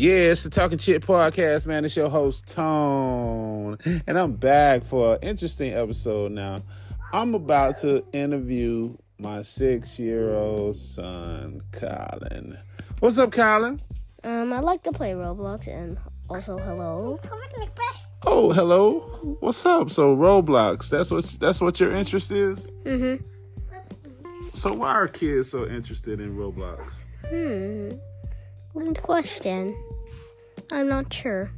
Yeah, it's the Talking Chit podcast, man. It's your host, Tone. And I'm back for an interesting episode now. I'm about to interview my six year old son, Colin. What's up, Colin? Um, I like to play Roblox and also hello. Oh, hello. What's up? So Roblox, that's what that's what your interest is? Mm-hmm. So why are kids so interested in Roblox? Hmm. Good question. I'm not sure.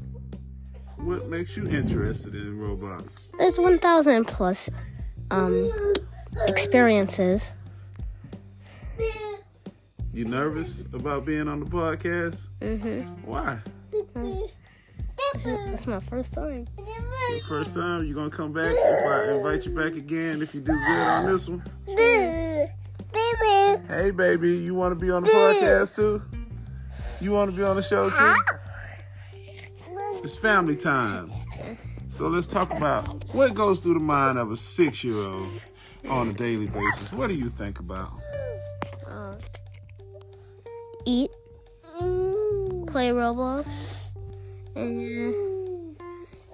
What makes you interested in Roblox? There's 1,000 plus um experiences. You nervous about being on the podcast? Mm-hmm. Why? That's my first time. It's your first time. You gonna come back if I invite you back again if you do good on this one? Baby. Hey, baby, you want to be on the podcast too? You want to be on the show too? It's family time. So let's talk about what goes through the mind of a six-year-old on a daily basis. What do you think about? Uh, eat, play Roblox, and uh,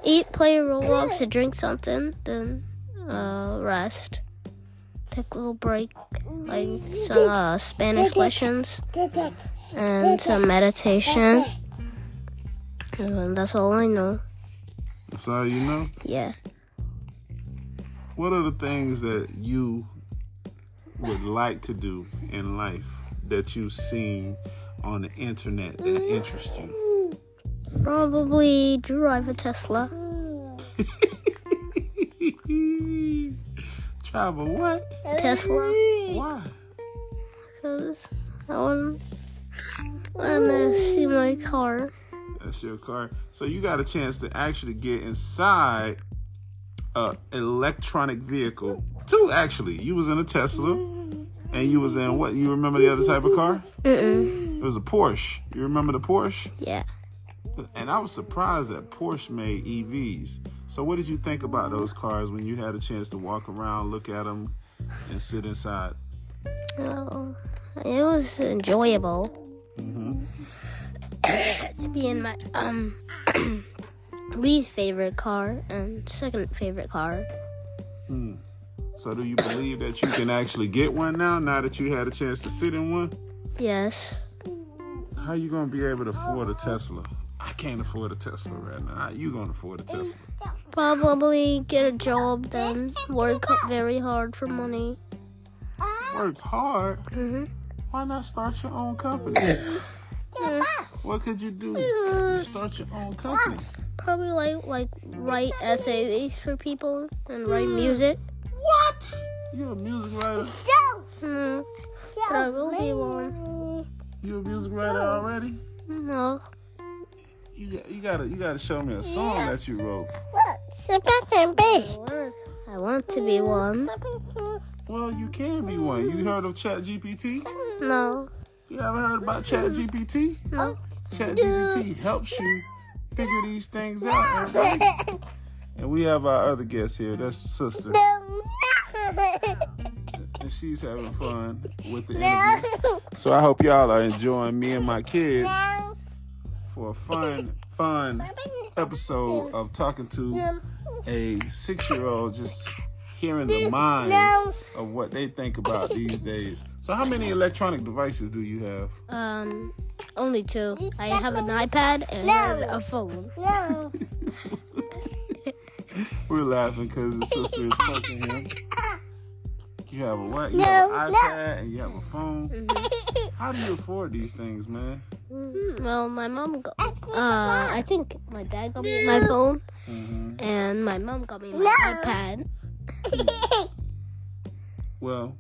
eat, play Roblox, and drink something, then uh, rest. Take a little break, like some uh, Spanish lessons and some meditation. And that's all I know. That's all you know. Yeah. What are the things that you would like to do in life that you've seen on the internet that mm. interest you? Probably drive a Tesla. Travel what? Tesla. Why? Because I want to see my car. That's your car. So you got a chance to actually get inside a electronic vehicle. Two actually. You was in a Tesla, and you was in what? You remember the other type of car? Mm-mm. It was a Porsche. You remember the Porsche? Yeah. And I was surprised that Porsche made EVs. So what did you think about those cars when you had a chance to walk around, look at them, and sit inside? Oh, it was enjoyable Mm-hmm. To be in my um least favorite car and second favorite car. Hmm. So do you believe that you can actually get one now? Now that you had a chance to sit in one, Yes. how you gonna be able to afford a Tesla? I can't afford a Tesla right now. How you gonna afford a Tesla? Probably get a job, then work very hard for money. Work hard. hmm Why not start your own company? Mm. What could you do? You start your own company. Probably like like write essays for people and write mm. music. What? You a music writer? Mm, but I will be one. You a music writer already? No. You got, you gotta you gotta show me a song that you wrote. What? Something based. I want to be one. Well, you can be one. You heard of Chat GPT? No. You ever heard about Chat GPT? No. Chat GPT helps you figure these things out. everybody. And we have our other guest here. That's sister, and she's having fun with the interview. So I hope y'all are enjoying me and my kids for a fun, fun episode of talking to a six-year-old, just hearing the minds of what they think about these days. So how many electronic devices do you have? Um, only two. I have an iPad and a phone. No. We're laughing because his sister is fucking him. You have a what? You have an iPad and you have a phone. How do you afford these things, man? Well, my mom got. Uh, I think my dad got me my phone, hmm and my mom got me my iPad. Well,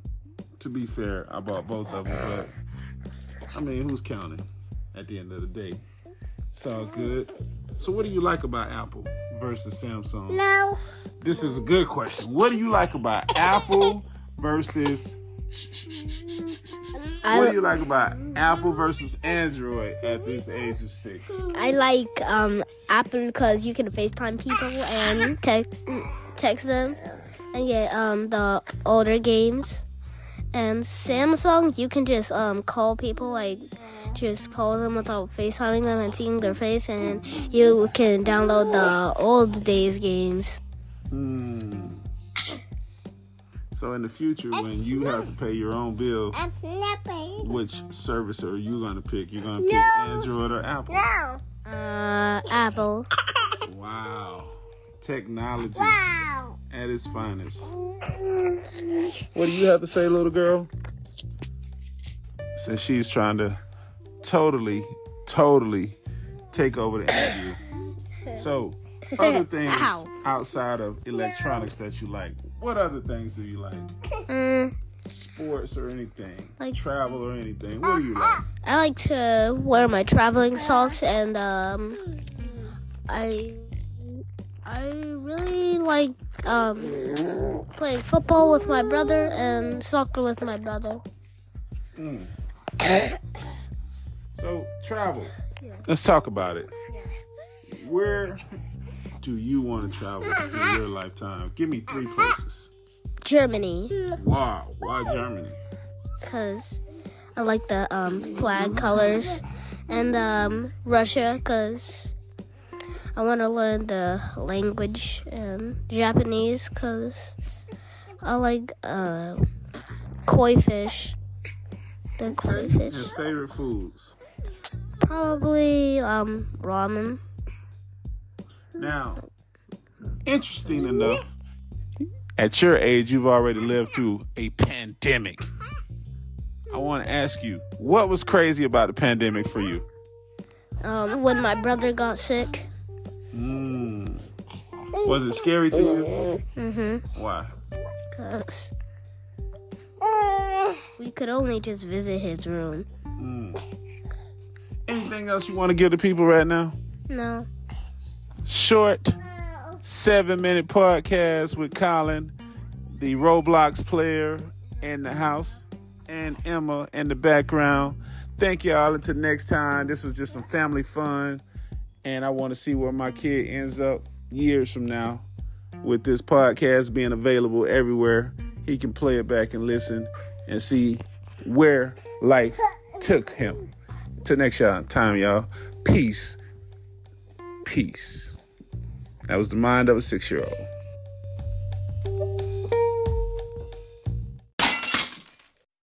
to be fair, I bought both of them, but I mean, who's counting at the end of the day? It's all good. So, what do you like about Apple versus Samsung? No. This is a good question. What do you like about Apple versus What do you like about Apple versus Android at this age of six? I like um Apple because you can FaceTime people and text text them and get um the older games. And Samsung, you can just um call people like just call them without FaceTiming them and seeing their face, and you can download the old days games. Hmm. So in the future, when you have to pay your own bill, which service are you gonna pick? You're gonna pick Android or Apple? No. Uh, Apple. Wow. Technology wow. At its finest. What do you have to say, little girl? Since she's trying to totally, totally take over the interview. So, other things Ow. outside of electronics that you like, what other things do you like? Mm. Sports or anything? Like travel or anything? What do you like? I like to wear my traveling socks and um I I really like um playing football with my brother and soccer with my brother. Mm. so travel. Yeah. Let's talk about it. Where do you want to travel in your lifetime? Give me three places. Germany. Wow. Why Germany? Because I like the um, flag colors. And um, Russia, because I want to learn the language and Japanese, because I like uh, koi fish. The koi fish. And favorite foods? Probably um, ramen. Now, interesting enough, at your age, you've already lived through a pandemic. I want to ask you, what was crazy about the pandemic for you? Um, when my brother got sick. Mm. Was it scary to you? Mm-hmm. Why? Because we could only just visit his room. Mm. Anything else you want to give to people right now? No short seven minute podcast with Colin, the Roblox player in the house, and Emma in the background. Thank y'all. Until next time, this was just some family fun. And I want to see where my kid ends up years from now with this podcast being available everywhere. He can play it back and listen and see where life took him. Till next time, y'all. Peace. Peace. That was the mind of a six year old.